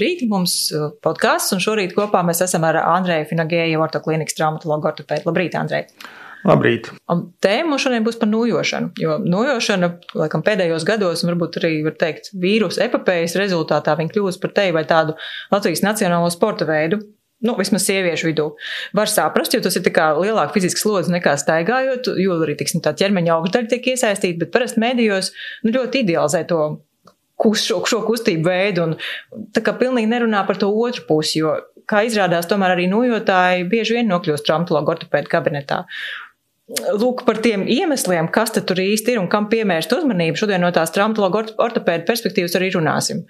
labrīt. Mums uh, podkāsts, un šorīt kopā mēs esam ar Andreju Finagēju, ortoklīnikas traumatologu ortopēdu. Labrīt, Andrej! Labrīt! Un tēma mums šodien būs par nojošanu, jo nojošana, laikam, pēdējos gados, un varbūt arī, var teikt, vīrusu epopējas rezultātā viņa kļūst par tevi vai tādu Latvijas nacionālo sporta veidu, nu, vismaz sieviešu vidū, var saprast, jo tas ir lielāka fiziska slodze nekā staigājot, jo arī tiksim, tā ķermeņa augšdaļa tiek iesaistīta, bet parasti medijos nu, ļoti idealizē to šo, šo kustību veidu un tā kā pilnīgi nerunā par to otru pusi, jo, kā izrādās, tomēr arī nojotāji bieži vien nokļūst traumatologu ortopēdu kabinetā. Lūk, par tiem iemesliem, kas tur īsti ir un kam pievērst uzmanību. Šodien no tās traumatologa ortopēda perspektīvas arī runāsim.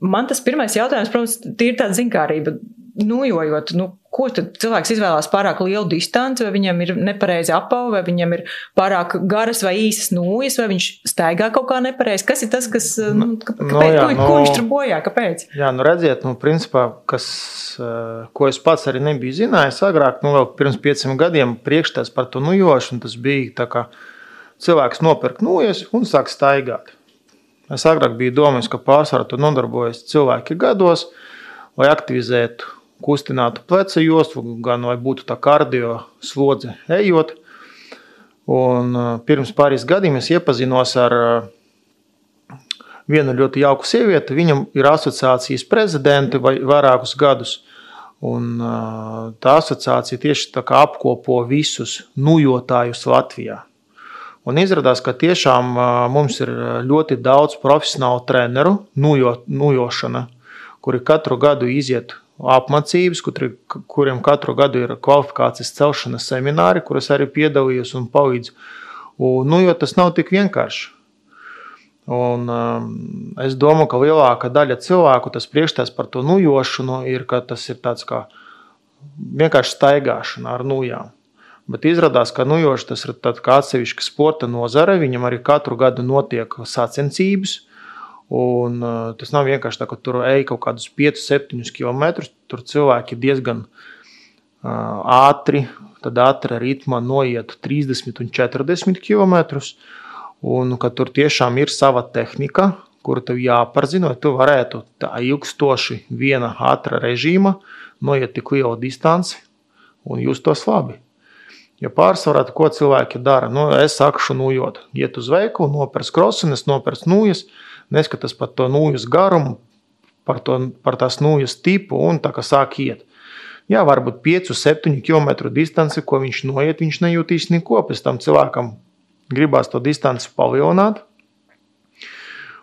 Man tas pirmais jautājums, protams, ir tāda zinkārība nojojot, nu, ko tad cilvēks izvēlās pārāk lielu distanci, vai viņam ir nepareizi apava, vai viņam ir pārāk garas vai īsas nūjas, vai viņš staigā kaut kā nepareizi. Kas ir tas, kas, nu, nu kāpēc, no, jā, ko, no, ko viņš tur bojā, kāpēc? Jā, nu redziet, nu, principā, kas, eh, ko es pats arī nebiju zinājis agrāk, nu, vēl pirms pieciem gadiem priekšstats par to nujošanu, tas bija tā kā cilvēks nopirk nūjas un sāk staigāt. Es agrāk biju domājis, ka pārsvarā tur nodarbojas cilvēki gados, lai aktivizētu kustinātu pleca jostu, gan vai būtu tā kardio slodze ejot. Un pirms pāris gadiem es iepazinos ar vienu ļoti jauku sievieti. Viņam ir asociācijas prezidenti vai vairākus gadus. Un tā asociācija tieši tā kā apkopo visus nujotājus Latvijā. Un izrādās, ka tiešām mums ir ļoti daudz profesionālu treneru, nujo, nujošana, kuri katru gadu iziet apmācības, kuri, kuriem katru gadu ir kvalifikācijas celšanas semināri, kuras arī piedalījos un palīdzu. Un, nu, jo tas nav tik vienkārši. Un, um, es domāju, ka lielākā daļa cilvēku tas priekšstats par to nujošanu ir, ka tas ir tāds kā vienkārši staigāšana ar nujām. Bet izrādās, ka nujošs tas ir atsevišķa sporta nozare. Viņam arī katru gadu notiek sacensības. Un, tas nav vienkārši tā, ka tur ej kaut kādus 5, 7 km. Tur cilvēki diezgan uh, ātri, tad ātrā ritmā noiet 30 un 40 km. Un ka tur tiešām ir sava tehnika, kuru tev jāpārzina, lai tu varētu tā ilgstoši viena ātrā režīma noiet tik lielu distanci un justos labi. Ja pārsvarā, ko cilvēki dara, nu, es sāku nujot, iet uz veikalu, nopērts krosiņas, nopērts nūjas, neskatās par to nūjas garumu, par, to, par tās nūjas tipu un tā kā sāk iet. Jā, varbūt 5, 7 km distanci, ko viņš noiet, viņš nejūtīs neko. Pēc tam cilvēkam gribās to distanci palielināt.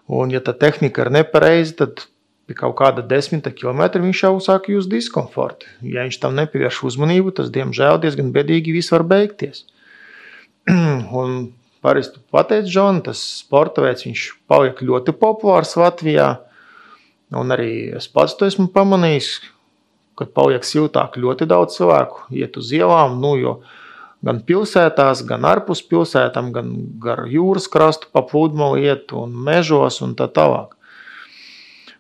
Un, ja tā tehnika ir nepareiza, tad pie kaut kāda desmita kilometra viņš jau sāk just diskomfortu. Ja viņš tam nepievērš uzmanību, tas diemžēl diezgan bedīgi viss var beigties. un parasti pateicu Džonu, tas sporta veids, viņš paliek ļoti populārs Latvijā. Un arī es pats to esmu pamanījis, kad paliek siltāk ļoti daudz cilvēku iet uz ielām, nu, jo gan pilsētās, gan ārpus pilsētām, gan gar jūras krastu pa pludmali iet un mežos un tā tālāk.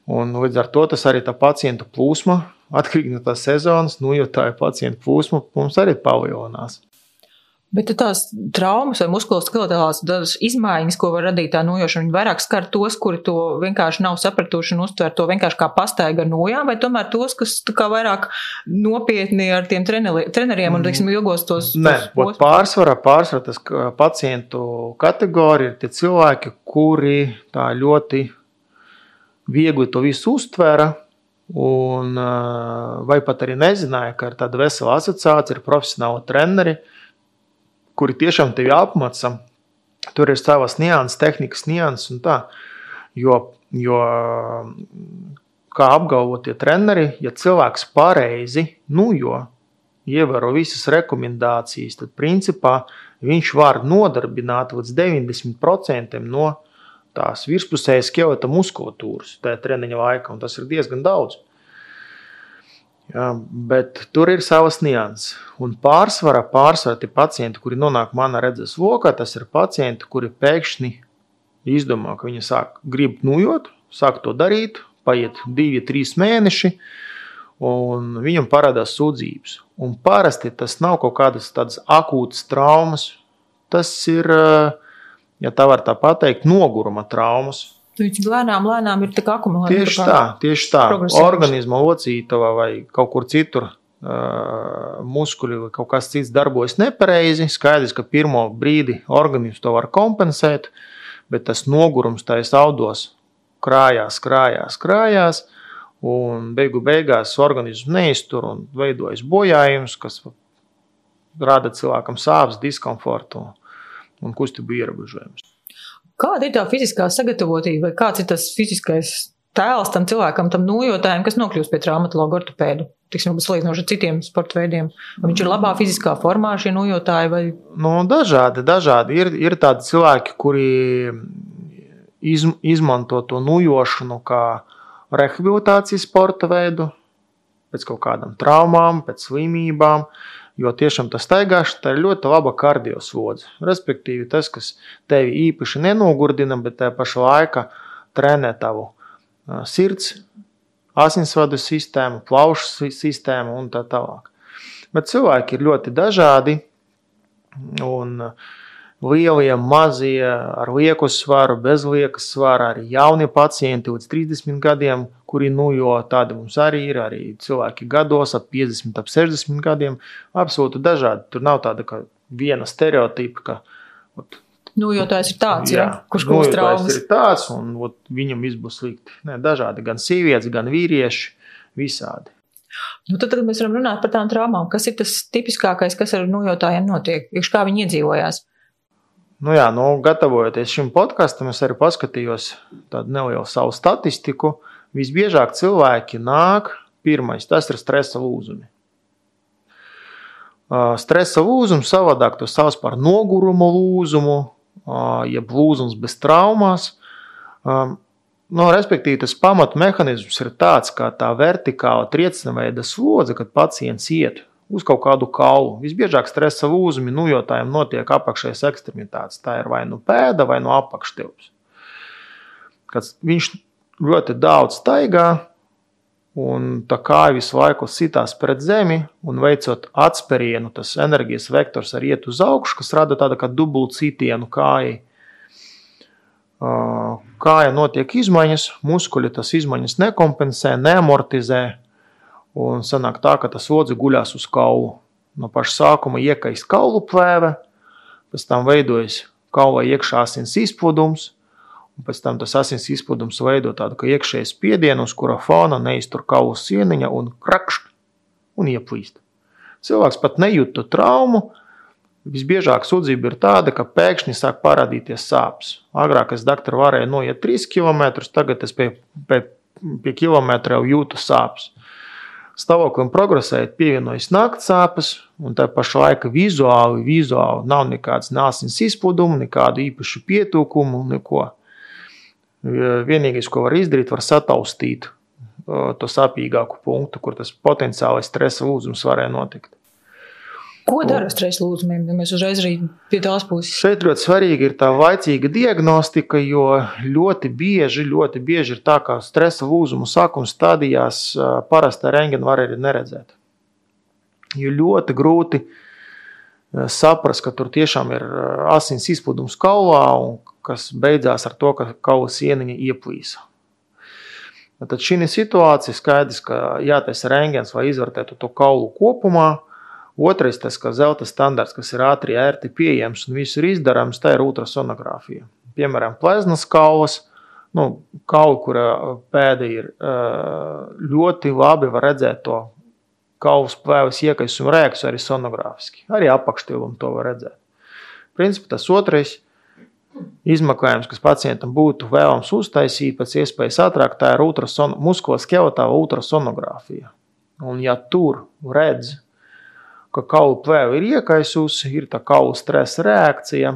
Un līdz ar to tas arī tā pacientu plūsma, atkarīgi no tās sezonas, nu, jo tā ir pacientu plūsma, mums arī palielinās. Bet tās traumas vai muskuloskeletālās izmaiņas, ko var radīt tā nojošana, vairāk skar tos, kuri to vienkārši nav sapratuši un uztver to vienkārši kā pastaiga ar nojām, vai tomēr tos, kas kā vairāk nopietni ar tiem treneri, treneriem un, teiksim, ilgos tos. Nē, tos pārsvarā, pārsvarā tas pacientu kategorija ir tie cilvēki, kuri tā ļoti viegli to visu uztvēra. Un, vai pat arī nezināja, ka ir tāda vesela asociācija, ir profesionāli treneri, kuri tiešām tevi apmāca. Tur ir savas nianses, tehnikas nianses un tā. Jo, jo kā apgalvo tie treneri, ja cilvēks pareizi nujo, ievēro visas rekomendācijas, tad principā viņš var nodarbināt līdz 90% no tās virspusējas skeleta muskulatūras tajā treniņa laikā, un tas ir diezgan daudz. Jā, bet tur ir savas nianses. Un pārsvarā, pārsvarā tie pacienti, kuri nonāk manā redzes lokā, tas ir pacienti, kuri pēkšņi izdomā, ka viņi sāk grib nujot, sāk to darīt, paiet divi, trīs mēneši, un viņam parādās sūdzības. Un parasti tas nav kaut kādas tādas akūtas traumas. Tas ir uh, ja tā var tā pateikt, noguruma traumas. Viņš lēnām, lēnām ir tik akumulēts. Tieši tā, tieši tā. Organisma locītavā vai kaut kur citur uh, muskuļi vai kaut kas cits darbojas nepareizi. Skaidrs, ka pirmo brīdi organisms to var kompensēt, bet tas nogurums tajos audos krājās, krājās, krājās. Un beigu beigās organisms neiztur un veidojas bojājums, kas rada cilvēkam sāpes, diskomfortu un kustību ierobežojumus. Kāda ir tā fiziskā sagatavotība, vai kāds ir tas fiziskais tēls tam cilvēkam, tam nojotājam, kas nokļūst pie traumatologa ortopēda? Tiksim, salīdzinoši ar citiem sporta veidiem. Vai viņš ir labā fiziskā formā, šie nojotāji? Vai... Nu, dažādi, dažādi. Ir, ir tādi cilvēki, kuri iz, izmanto to nojošanu kā rehabilitācijas sporta veidu, pēc kaut kādām traumām, pēc slimībām. Jo tiešām tas staigāšana ir ļoti laba kardioslodze. Respektīvi, tas, kas tevi īpaši nenogurdina, bet tajā pašā laikā trenē tavu sirds, asinsvadu sistēmu, plaušu sistēmu un tā tālāk. Bet cilvēki ir ļoti dažādi. Un lielie, mazie, ar lieku svaru, bez liekas svara, arī jaunie pacienti līdz 30 gadiem, kuri, nu, jo tādi mums arī ir, arī cilvēki gados, ap 50, ap 60 gadiem, absolūti dažādi. Tur nav tāda viena stereotipa, ka. Ot, Nu, jo tas ir tāds, jā, ja, kurš gūst nu, traumas. Tas ir tāds, un ot, viņam viss būs slikti. Nē, dažādi, gan sievietes, gan vīrieši, visādi. Nu, tad, tad mēs varam runāt par tām traumām. Kas ir tas tipiskākais, kas ar nojotājiem notiek? Iekš kā viņi iedzīvojās? Nu jā, nu, gatavojoties šim podkastam, es arī paskatījos tādu nelielu savu statistiku. Visbiežāk cilvēki nāk, pirmais tas ir stresa lūzumi. Stresa lūzums savādāk to sauc par noguruma lūzumu, jeb lūzums bez traumas. No, respektīvi, tas pamatmehānisms ir tāds, kā tā vertikāla trieciena veida slodze, kad pacients iet uz kaut kādu kaulu. Visbiežāk stresa lūzumi nujotājiem notiek apakšējās ekstremitātes. Tā ir vai nu pēda, vai nu apakštilps. Kad viņš ļoti daudz staigā, un tā kāja visu laiku sitās pret zemi, un veicot atspērienu, tas enerģijas vektors arī iet uz augšu, kas rada tādu kā dubultu sitienu kājai. Kāja notiek izmaiņas, muskuļi tas izmaiņas nekompensē, neamortizē, un sanāk tā, ka tas lodzi guļās uz kaulu. No paša sākuma iekaist kaulu plēve, pēc tam veidojas kaulā iekšā asins izplūdums, Un pēc tam tas asins izplūdums veido tādu iekšēju spiedienu, uz kura fona neiztur kaulu sieniņa un krakšķi un ieplīst. Cilvēks pat nejūta traumu. Visbiežāk sūdzība ir tāda, ka pēkšņi sāk parādīties sāpes. Agrāk es doktoru varēju noiet 3 km, tagad es pie, pie, pie kilometra jau jūtu sāpes. Stāvoklim progresējot, pievienojas naktas sāpes, un tā pašā laikā vizuāli, vizuāli nav nekādas nāsnes izplūduma, nekādu īpašu pietūkumu, neko. Vienīgais, ko var izdarīt, var sataustīt to sāpīgāku punktu, kur tas potenciālais stresa lūzums varēja notikt. Ko dara stresa lūzumiem, ja mēs uzreiz arī pie tās puses? Šeit ļoti svarīga ir tā laicīga diagnostika, jo ļoti bieži, ļoti bieži ir tā, ka stresa lūzumu sākuma stadijās parasti rengenu var arī neredzēt. Jo ļoti grūti saprast, ka tur tiešām ir asins izplūdums kaulā un kas beidzās ar to, ka kaula sieniņa ieplīsa. Tad šī situācija skaidrs, ka jātaisa rengens, lai izvērtētu to kaulu kopumā. Otrais, tas, ka zelta standarts, kas ir ātri, ērti pieejams un viss ir izdarāms, tā ir ultrasonogrāfija. Piemēram, pleznas kaulas, nu, kaula, kura pēda ir ļoti labi, var redzēt to kaulas plēves iekaisumu reakciju arī sonogrāfiski. Arī apakštīvumu to var redzēt. Principā tas otrais izmeklējums, kas pacientam būtu vēlams uztaisīt pēc iespējas ātrāk, tā ir ultrason, muskuloskeletāla ultrasonogrāfija. Un, ja tur redz, ka kaula plēve ir iekaisusi, ir tā kaula stresa reakcija,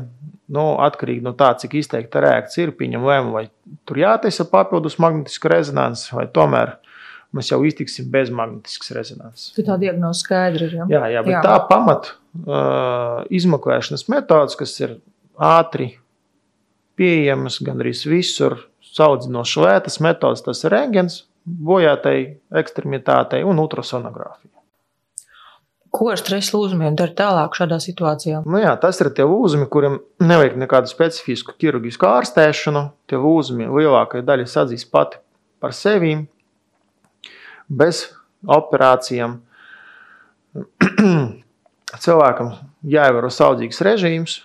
nu, atkarīgi no tā, cik izteikta reakcija ir, pieņem lēmumu, vai tur jātaisa papildus magnetiska rezonanse, vai tomēr mēs jau iztiksim bez magnetiskas rezonanses. Tā diagnoze skaidra ir. Ja? Jā, jā, bet jā. tā pamat uh, izmeklēšanas metodas, kas ir ātri pieejamas gandrīz visur. Saudzinošas lētas metodas, tas ir rengens, bojātai ekstremitātei un ultrasonogrāfija. Ko ar stresa lūzumiem dara tālāk šādā situācijā? Nu jā, tas ir tie lūzumi, kuriem nevajag nekādu specifisku ķirurģisku ārstēšanu. Tie lūzumi lielākajai daļai sadzīs pati par sevi, bez operācijām. Cilvēkam jāievēro saudzīgs režīms.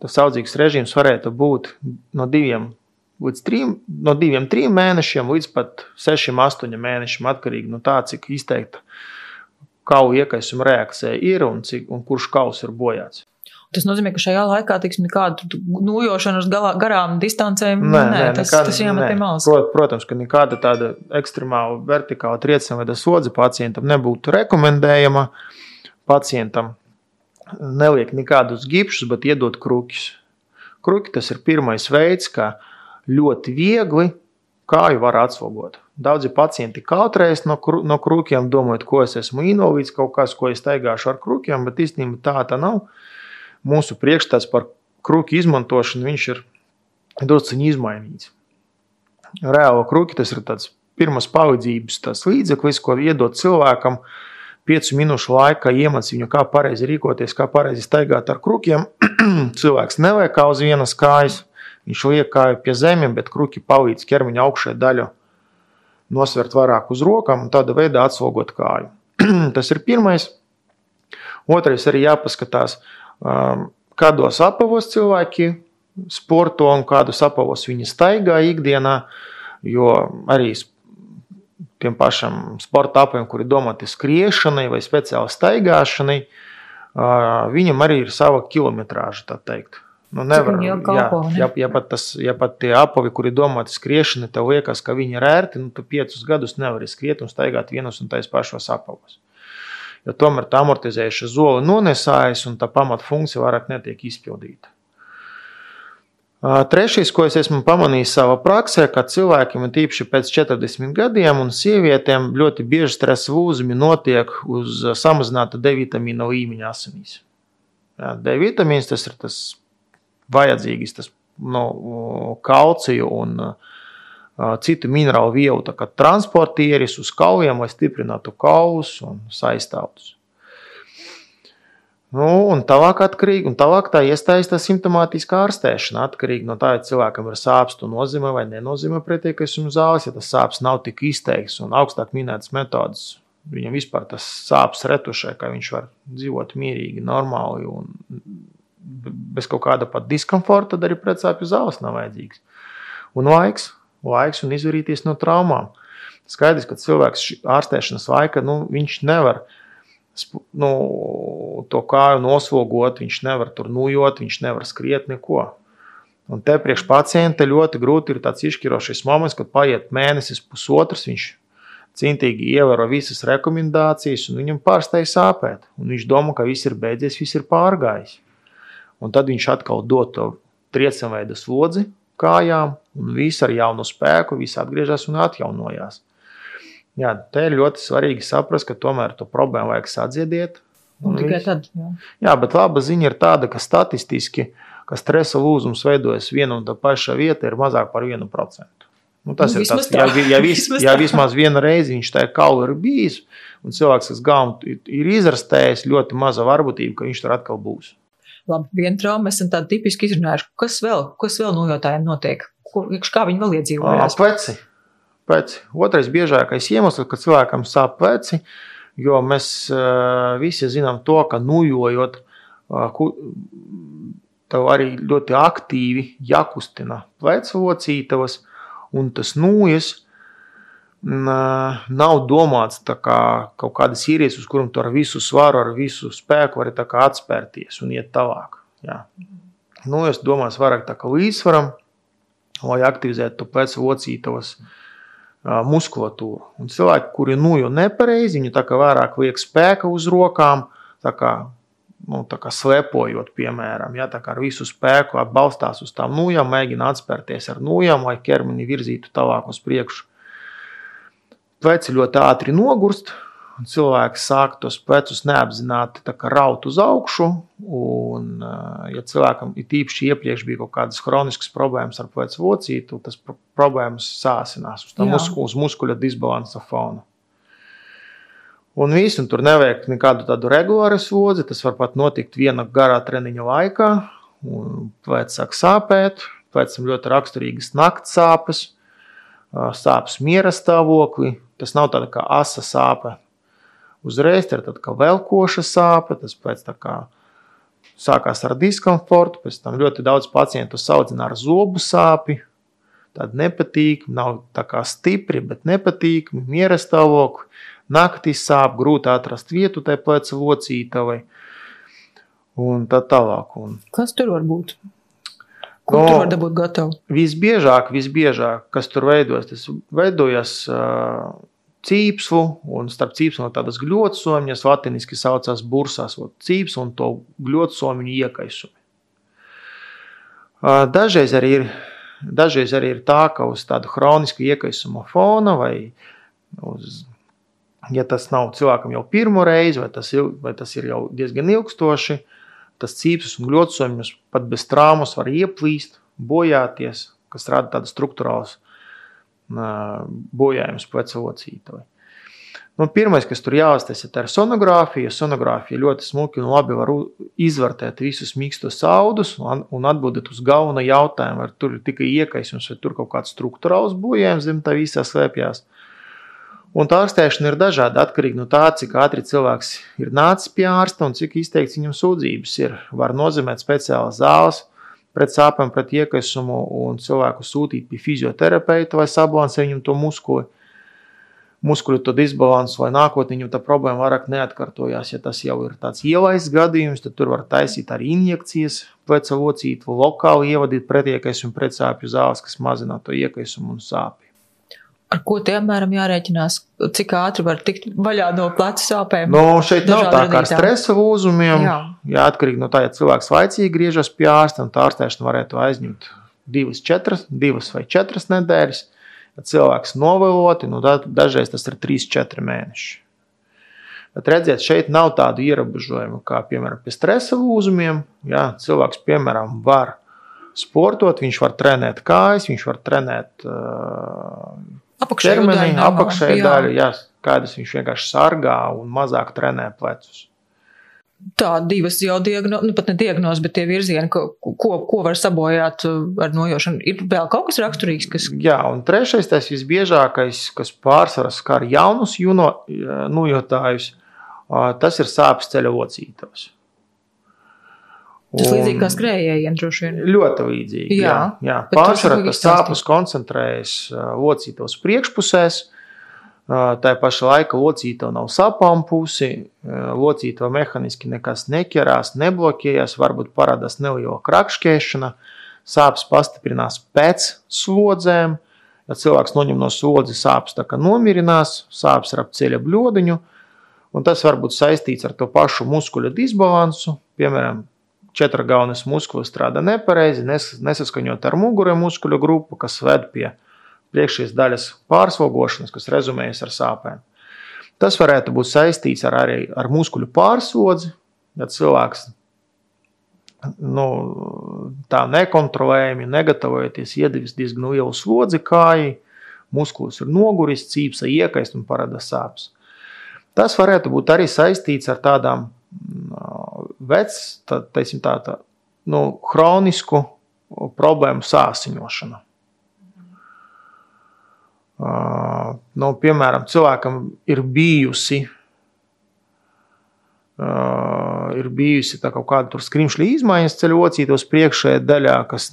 Tas saudzīgs režīms varētu būt no diviem līdz trim, no diviem, trim mēnešiem līdz pat sešiem, astoņiem mēnešiem, atkarīgi no tā, cik izteikta kauja iekaisuma reakcija ir un, cik, un kurš kaus ir bojāts. Tas nozīmē, ka šajā laikā tiksim, nekādu nojošanu uz galā, garām distancēm Nē, nē, tas, nekāda- tas jāmet pie nē. malas. Prot- Protams, ka nekāda tāda ekstremāla vertikāla trieciena vai slodze pacientam nebūtu rekomendējama. Pacientam neliek nekādus gipsus, bet iedod krūkus. Krūki tas ir pirmais veids, kā ļoti viegli kāju var atslogot. Daudzi pacienti kautrējas no, kru- no krūkiem, domājot, ko es esmu invalīds, kaut kas, ko es staigāšu ar krūkiem, bet īstenībā tā tā nav. Mūsu priekšstats par krūku izmantošanu ir drusku izmainīts. Reāli krūki tas ir tāds pirmās palīdzības līdzeklis, ko iedot cilvēkam. Piecu minūšu laikā iemācīt viņu, kā pareizi rīkoties, kā pareizi staigāt ar krūkiem. Cilvēks neliek kā uz vienas kājas, viņš liek kāju pie zemes, bet krūki palīdz ķermeņa augšējai daļai nosvert vairāk uz rokām un tādā veidā atslogot kāju. Tas ir pirmais. Otrais arī jāpaskatās, um, kādos apavos cilvēki sporto un kādus apavos viņi staigā ikdienā. Jo arī tiem pašiem sporta apaviem, kuri domāti skriešanai vai speciāli staigāšanai, uh, viņam arī ir sava kilometrāža. Nu, nevar, jā, ja, ja, pat tas, ja pat tie apavi, kuri domāti skriešanai, tev liekas, ka viņi ir ērti, nu, tu piecus gadus nevari skriet un staigāt vienos un tais pašos apavos. Jo tomēr tā amortizējuša zola nonesājas un tā pamatfunkcija vairāk netiek izpildīta. Trešais, ko es esmu pamanījis savā praksē, ka cilvēkiem, un tīpaši pēc 40 gadiem, un sievietēm ļoti bieži stresa lūzumi notiek uz samazināta D vitamīna līmeņa asinīs. D vitamīns tas ir tas vajadzīgais, tas no, kalciju un citu minerālu vielu transportieris uz kaujiem, lai stiprinātu kaulus un saistāvus. Nu, un tālāk, atkarīgi, un tālāk tā iestājas tā simptomātiskā ārstēšana. Atkarīgi no tā, ja cilvēkam ir sāpes, to nozīmē vai nenozīmē pretieksmes zāles. Ja tas sāpes nav tik izteikts un augstāk minētas metodas, viņam vispār tas sāpes retušē, ka viņš var dzīvot mierīgi, normāli un bez kaut kāda pat diskomforta, tad arī pretsāpju zāles nav vajadzīgas. Un laiks, laiks un izvairīties no traumām. Skaidrs, ka cilvēks ārstēšanas laika, nu, viņš nevar nu, to kāju noslogot, viņš nevar tur nujot, viņš nevar skriet neko. Un te priekš pacienta ļoti grūti ir tāds izšķirošais moments, kad paiet mēnesis, pusotrs, viņš cintīgi ievēro visas rekomendācijas, un viņam pārstāj sāpēt. Un viņš domā, ka viss ir beidzies, viss ir pārgājis. Un tad viņš atkal dod to triecienveida slodzi kājām, un viss ar jaunu spēku, viss atgriežas un atjaunojās. Jā, te ir ļoti svarīgi saprast, ka tomēr to problēmu vajag sadziedēt. Tikai viss. tad. Jā. Jā, bet laba ziņa ir tāda, ka statistiski, ka stresa lūzums veidojas viena un tā paša vieta, ir mazāk par 1%. Nu, tas Nu, ir tas, ja, ja, vis, Vismaz ja vismaz vienu reizi viņš tajā kaulā ir bijis, un cilvēks, kas galvu ir izrastējis, ļoti maza varbūtība, ka viņš tur atkal būs. Labi, viena trauma esam tādu tipiski izrunājuši. Kas vēl, kas vēl nojotājiem notiek? Ko, kā viņi vēl iedzīvojās? Pleci. Pleci. Otrais biežākais iemesls, ka cilvēkam sāp pleci, jo mēs visi zinām to, ka nujojot, tev arī ļoti aktīvi jākustina plecu locītavas, un tas nūjas n, ā, nav domāts kā kaut kādas īrijas, uz kurām tu ar visu svaru, ar visu spēku vari atspērties un iet tālāk. Jā. Nu, es domāju, vairāk tā kā līdzsvaram, lai aktivizētu to plecu locītavas ā, muskulatūru. Un cilvēki, kuri nujo nepareizi, viņi tā kā vairāk liek spēka uz rokām, tā kā, nu, tā kā slēpojot, piemēram, ja, tā kā ar visu spēku balstās uz tām nujām, mēģina atspērties ar nujām, lai ķermeni virzītu tālāk uz priekšu. Pleci ļoti ātri nogurst, un cilvēks sāk tos plecus neapzināti raut uz augšu. Un, ā, ja cilvēkam ir tīpaši iepriekš bija kaut kādas chroniskas problēmas ar plecu locītu, tas pro- problēmas sāsinās uz musku, uz muskuļa disbalansa fona. Un viss, un tur nevajag nekādu tādu regulāru slodzi. Tas var pat notikt viena garā treniņa laikā. Pēc sāk sāpēt, pēc tam ļoti raksturīgas nakts sāpes, sāpes miera stāvoklī. Tas nav tāda kā asa sāpe. Uzreiz ir tāda kā velkoša sāpe, tas pēc kā sākās ar diskomfortu, pēc tam ļoti daudz pacientu saudzina ar zobu sāpi. Tāda nepatīkama, nav tā kā stipri, bet nepatīkama, miera stāvokļa naktī sāp, grūti atrast vietu tai pleca locītavai un tā tālāk. Un, Kas tur var būt? Ko no, tur var dabūt gatavu? Visbiežāk, visbiežāk, kas tur veidojas, tas veidojas uh, cīpslu, un starp cīpslu un tādas gļotsomņas latiniski saucās bursās, cīpslu un to gļotsomņu iekaisumi. Dažreiz arī ir Dažreiz arī ir tā, ka uz tādu chronisku iekaisuma fona vai uz ja tas nav cilvēkam jau pirmo reizi, vai tas, il, vai tas ir jau diezgan ilgstoši, tas cīpes un gļotsojums pat bez traumas var ieplīst, bojāties, kas rada tādas struktūrālas bojājumus plecavocītavai. Nu, pirmais, kas tur jāuztais, ir sonogrāfija. Sonogrāfija ļoti smuki un labi var izvērtēt visus mīkstos audus un atbildēt uz galveno jautājumu, vai tur ir tikai iekaisums, vai tur kaut kāds struktūrāls bojājums zem tā visā slēpjas. Un tā ārstēšana ir dažāda atkarībā no tā, cik ātri cilvēks ir nācis pie ārsta un cik izteikts viņam sūdzības ir. Var nozīmēt speciālas zāles pret sāpēm, pret iekaisumu un cilvēku sūtīt pie fizioterapeita vai sabalansēt viņam to muskuli. Muskuļu to disbalansu, lai nākotnē viņam tā problēma vairāk neatkārtojās. Ja tas jau ir tāds ielaists gadījums, tad tur var taisīt arī injekcijas, pleca locītu, lokāli ievadīt pretiekaisumu, pretsāpju zāles, kas mazina to iekaisumu un sāpju ar ko te apmēram jārēķinās, cik ātri var tikt vaļā no pleca sāpēm? No, šeit nav tā kā ar stresa lūzumiem. Jā. jā, atkarīgi no tā, ja cilvēks laicīgi griežas pie ārsta, tad ārstēšana varētu aizņemt divas, četras, divas vai četras nedēļas. Ja cilvēks novēloti, nu, dažreiz tas ir trīs, četri mēneši. Bet redziet, šeit nav tādu ierobežojumu kā, piemēram, pie stresa lūzumiem. Jā, cilvēks, piemēram, var sportot, viņš var trenēt kājas, viņš var trenēt uh, apakšēju daļu. Apakšēju daļu, jā, kādas viņš vienkārši sargā un mazāk trenē plecus. Tā divas jau diagnozi, nu pat ne diagnozi, bet tie virzieni, ko, ko, ko var sabojāt uh, ar nojošanu. Ir vēl kaut kas raksturīgs, kas. Jā, un trešais, tas visbiežākais, kas pārsvarā skar jaunus juno, nojotājus, uh, tas ir sāpes ceļa locītavas. Tas ir līdzīgi kā skrējējiem, droši vien. Ļoti līdzīgi. Jā, jā. jā. pārsvarā tas sāpes koncentrējas locītos priekšpusēs. Tā pašā laikā locīta nav sapām pusi, locīta mehāniski nekas neķerās, neblokējas, varbūt parādās neliela krakšķēšana, sāpes pastiprinās pēc slodzēm. Ja cilvēks noņem no slodzes, sāpes nomierinās, sāpes ir ap ceļa bļodiņu, un tas var būt saistīts ar to pašu muskuļu disbalansu, piemēram, četrgaunes muskulis strādā nepareizi, nesaskaņot ar mugurē muskuļu grupu, kas ved pie priekšējās daļas pārslogošanas, kas rezumējas ar sāpēm. Tas varētu būt saistīts ar, arī ar muskuļu pārslodzi, ja cilvēks nu, tā nekontrolējami, negatavojoties, iedevis diezgan lielu slodzi kājai, muskulis ir noguris, cīpsa iekaist un parāda sāpes. Tas varētu būt arī saistīts ar tādām vecs, tā, teisim, tā, tā, nu, hronisku problēmu sāsiņošanu. Uh, nu, piemēram, cilvēkam ir bijusi, uh, ir bijusi kaut kāda skrimšļa izmaiņas ceļocītos priekšējā daļā, kas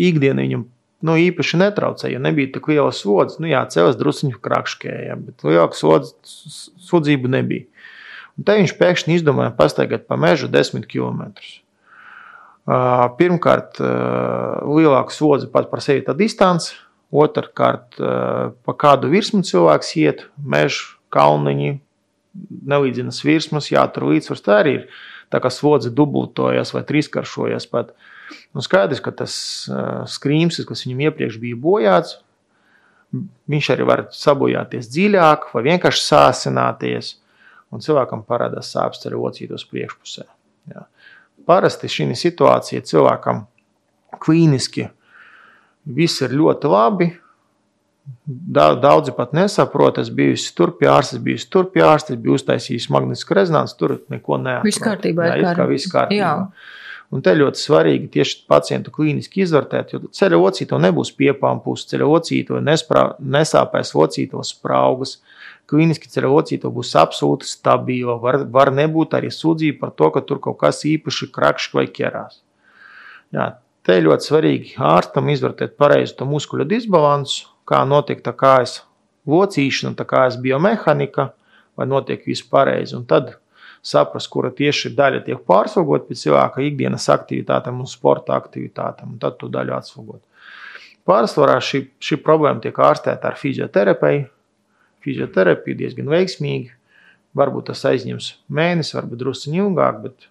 ikdienā viņam nu, īpaši netraucēja. Ja nebija tik liela slodze, nu, jā, cēlās druskuļi krāšņkēja, bet lielāka sodzība nebija. Un te viņš pēkšņi izdomāja pastaigāt pa mežu desmit km. Pirmkārt, lielāka slodze pat par sevi tā distance, otrkārt, pa kādu virsmu cilvēks iet, meža, kalniņi, nelīdzinas virsmas, jātur līdzsvars. Tā arī ir tā kā slodze dubultojas vai trīskaršojas pat. Nu, skaidrs, ka tas skrīms, kas viņam iepriekš bija bojāts, viņš arī var sabojāties dziļāk vai vienkārši sāsināties un cilvēkam parādās sāpes arī locītos priekšpusē. Jā. Parasti šī situācija cilvēkam klīniski viss ir ļoti labi. Daudzi pat nesaprot, es biju turpjārs, es biju turpjārs, es biju uztaisījis magnetisku rezonanci, tur neko nesaprotu. Viss kārtībā, jā, kā, kā viss kārtībā. Jā. Un te ļoti svarīgi tieši pacientu klīniski izvērtēt, jo ceļa locīto nebūs piepāmpus, ceļa locīto nesāpēs locīto spraugas. Kliniski ceļa locīto būs absolūti stabila. Var, var nebūt arī sūdzība par to, ka tur kaut kas īpaši krakšķi vai ķerās. Jā, te ļoti svarīgi ārstam izvērtēt pareizi to muskuļu disbalansu, kā notiek tā kājas locīšana, tā kājas biomehanika, vai notiek viss pareizi. Un tad saprast, kura tieši daļa tiek pārslogot pēc cilvēka ikdienas aktivitātēm un sporta aktivitātēm, un tad to daļu atslogot. Pārsvarā šī, šī problēma tiek ārstēta ar fizioterapiju. Fizioterapija diezgan veiksmīgi. Varbūt tas aizņems mēnesi, varbūt drusku ilgāk, bet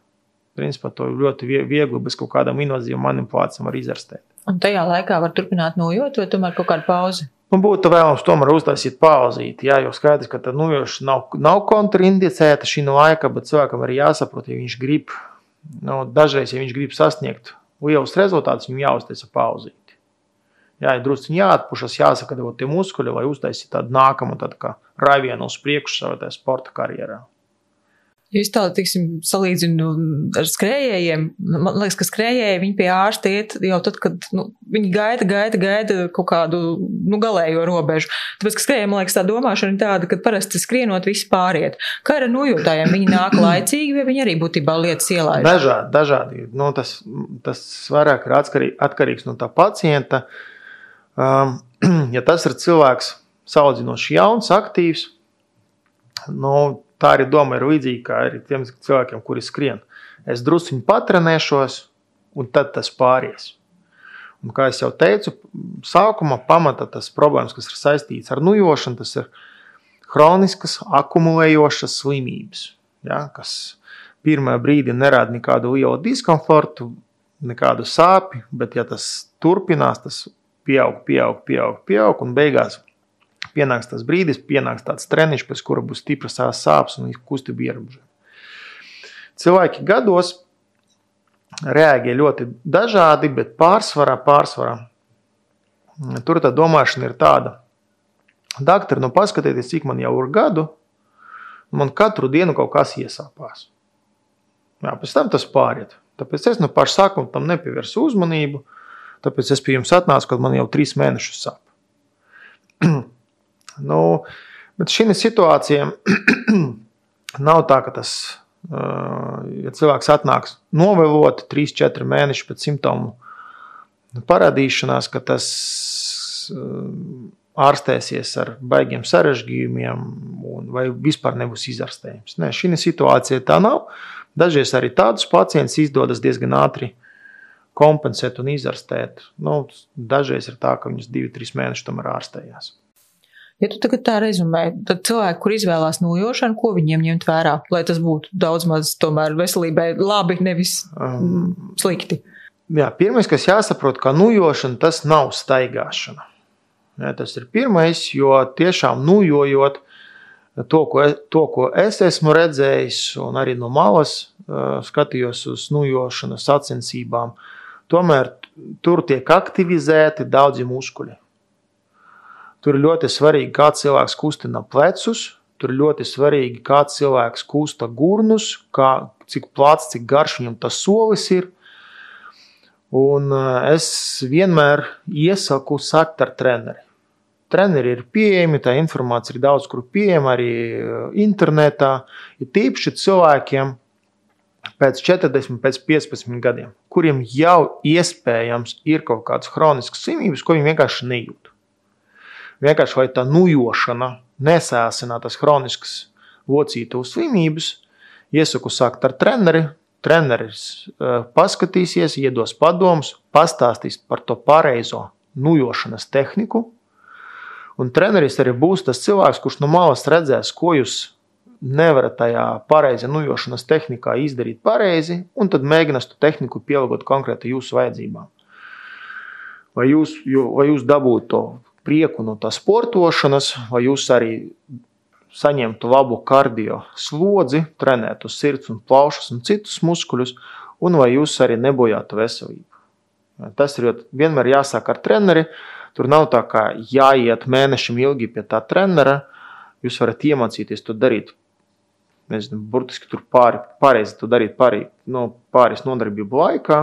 principā to ļoti viegli bez kaut kādām invazīvām manipulācijām var izārstēt. Un tajā laikā var turpināt nojot, vai tomēr kaut kāda pauze? Nu, būtu vēlams tomēr uztaisīt pauzīti. Jā, jo skaidrs, ka tā nujošana nav, nav kontraindicēta šī laika, bet cilvēkam arī jāsaprot, ja viņš grib, nu, dažreiz, ja viņš grib sasniegt lielus rezultātus, viņam jāuztaisa pauzīti. Jā, ir drusku jāatpušas, jāsagatavo tie muskuļi, lai uztaisītu tādu nākamu tādu raivienu uz priekšu savā sporta karjerā. Ja es tādu, tiksim, salīdzinu ar skrējējiem, man liekas, ka skrējēji pie ārsta iet jau tad, kad nu, viņi gaida, gaida, gaida kaut kādu nu, galējo robežu. Tāpēc, ka skrējējiem, man liekas, tā domāšana ir tāda, ka parasti skrienot viss pāriet. Kā ar nojūtājiem, viņi nāk laicīgi, vai viņi arī būtībā lietas ielaiž? Dažādi, dažādi. Nu, tas, tas vairāk ir atkarīgs, atkarīgs no tā pacienta. Um, ja tas ir cilvēks salīdzinoši jauns, aktīvs, nu, tā arī doma ir līdzīga kā arī tiem cilvēkiem, kuri skrien. Es druskuļi patrenēšos, un tad tas pāries. Un, kā jau teicu, sākumā pamata tas problēmas, kas ir saistīts ar nujošanu, tas ir chroniskas, akumulējošas slimības, ja, kas pirmā brīdī nerāda nekādu lielu diskomfortu, nekādu sāpju, bet, ja tas turpinās, tas pieaug, pieaug, pieaug, pieaug un beigās pienāks tas brīdis, pienāks tāds treniņš, pēc kura būs stipras sāpes un kustība ierobežojumi. Cilvēki gados reaģē ļoti dažādi, bet pārsvarā, pārsvarā tur tā domāšana ir tāda. Doktori, nu paskatieties, cik man jau ir gadu, man katru dienu kaut kas iesāpās. Jā, pēc tam tas pāriet. Tāpēc es no paša sākuma tam nepievērsu uzmanību. Tāpēc es pie jums atnācu, kad man jau trīs mēnešus sāp. Nu, bet šī situācija nav tā, ka tas, ja cilvēks atnāks novēlot 3-4 mēnešus pēc simptomu parādīšanās, ka tas ārstēsies ar baigiem sarežģījumiem, vai vispār nebūs izārstējams. Nē, šī situācija tā nav. Dažreiz arī tādus pacientus izdodas diezgan ātri kompensēt un izārstēt. Nu, dažreiz ir tā, ka viņus 2-3 mēnešus tomēr ārstējās. Ja tu tagad tā rezumē, tad cilvēki, kur izvēlās nojošanu, ko viņiem ņemt vērā, lai tas būtu daudz maz tomēr veselībai labi, nevis um, slikti. Jā, pirmais, kas jāsaprot, ka nujošana tas nav staigāšana. Jā, tas ir pirmais, jo tiešām nujojot to, ko, to, ko es esmu redzējis, un arī no malas uh, skatījos uz nujošanas sacensībām, tomēr tur tiek aktivizēti daudzi muskuļi. Tur ir ļoti svarīgi, kā cilvēks kustina plecus, tur ir ļoti svarīgi, kā cilvēks kusta gurnus, kā, cik plats, cik garš viņam tas solis ir. Un eh, es vienmēr iesaku sakt ar treneri. Treneri ir pieejami, tā informācija ir daudz kur pieejama arī eh, internetā. Ir tīpaši cilvēkiem pēc 40, pēc 15 gadiem, kuriem jau iespējams ir kaut kādas chroniskas slimības, ko viņi vienkārši nejūt vienkārši vai tā nujošana nesēsinātas chroniskas locītu slimības, iesaku sākt ar treneri. Treneris uh, paskatīsies, iedos padomus, pastāstīs par to pareizo nujošanas tehniku. Un treneris arī būs tas cilvēks, kurš no malas redzēs, ko jūs nevarat tajā pareizi nujošanas tehnikā izdarīt pareizi, un tad mēģinās to tehniku pielāgot konkrēti jūsu vajadzībām. Vai jūs, vai jūs dabūtu to prieku no tā sportošanas, vai jūs arī saņemtu labu kardio slodzi, trenētu sirds un plaušas un citus muskuļus, un vai jūs arī nebojātu veselību. Tas ir vienmēr jāsāk ar treneri. Tur nav tā kā jāiet mēnešam ilgi pie tā trenera. Jūs varat iemācīties to darīt. Nezinu, burtiski tur pāri, pareizi to darīt pāri, no, nu, pāris nodarbību laikā.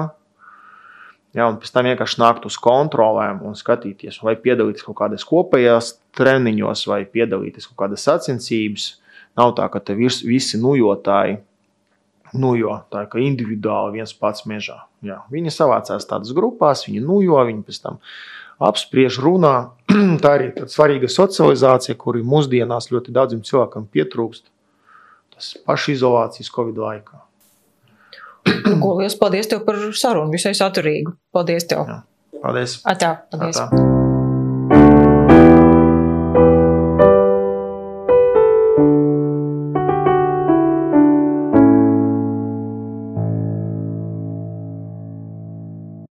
Ja, un pēc tam vienkārši nākt uz kontrolēm un skatīties, vai piedalīties kaut kādās kopējās treniņos, vai piedalīties kaut kādās sacensībās. Nav tā, ka te visi nujotāji nujo tā kā individuāli viens pats mežā. Jā, viņi savācās tādas grupās, viņi nujo, viņi pēc tam apspriež, runā. tā arī ir svarīga socializācija, kuri mūsdienās ļoti daudziem cilvēkiem pietrūkst. Tas pašizolācijas Covid laikā. Ko liels paldies tev par sarunu, visai saturīgu. Paldies tev! Jā, paldies! Atā, paldies! Atā.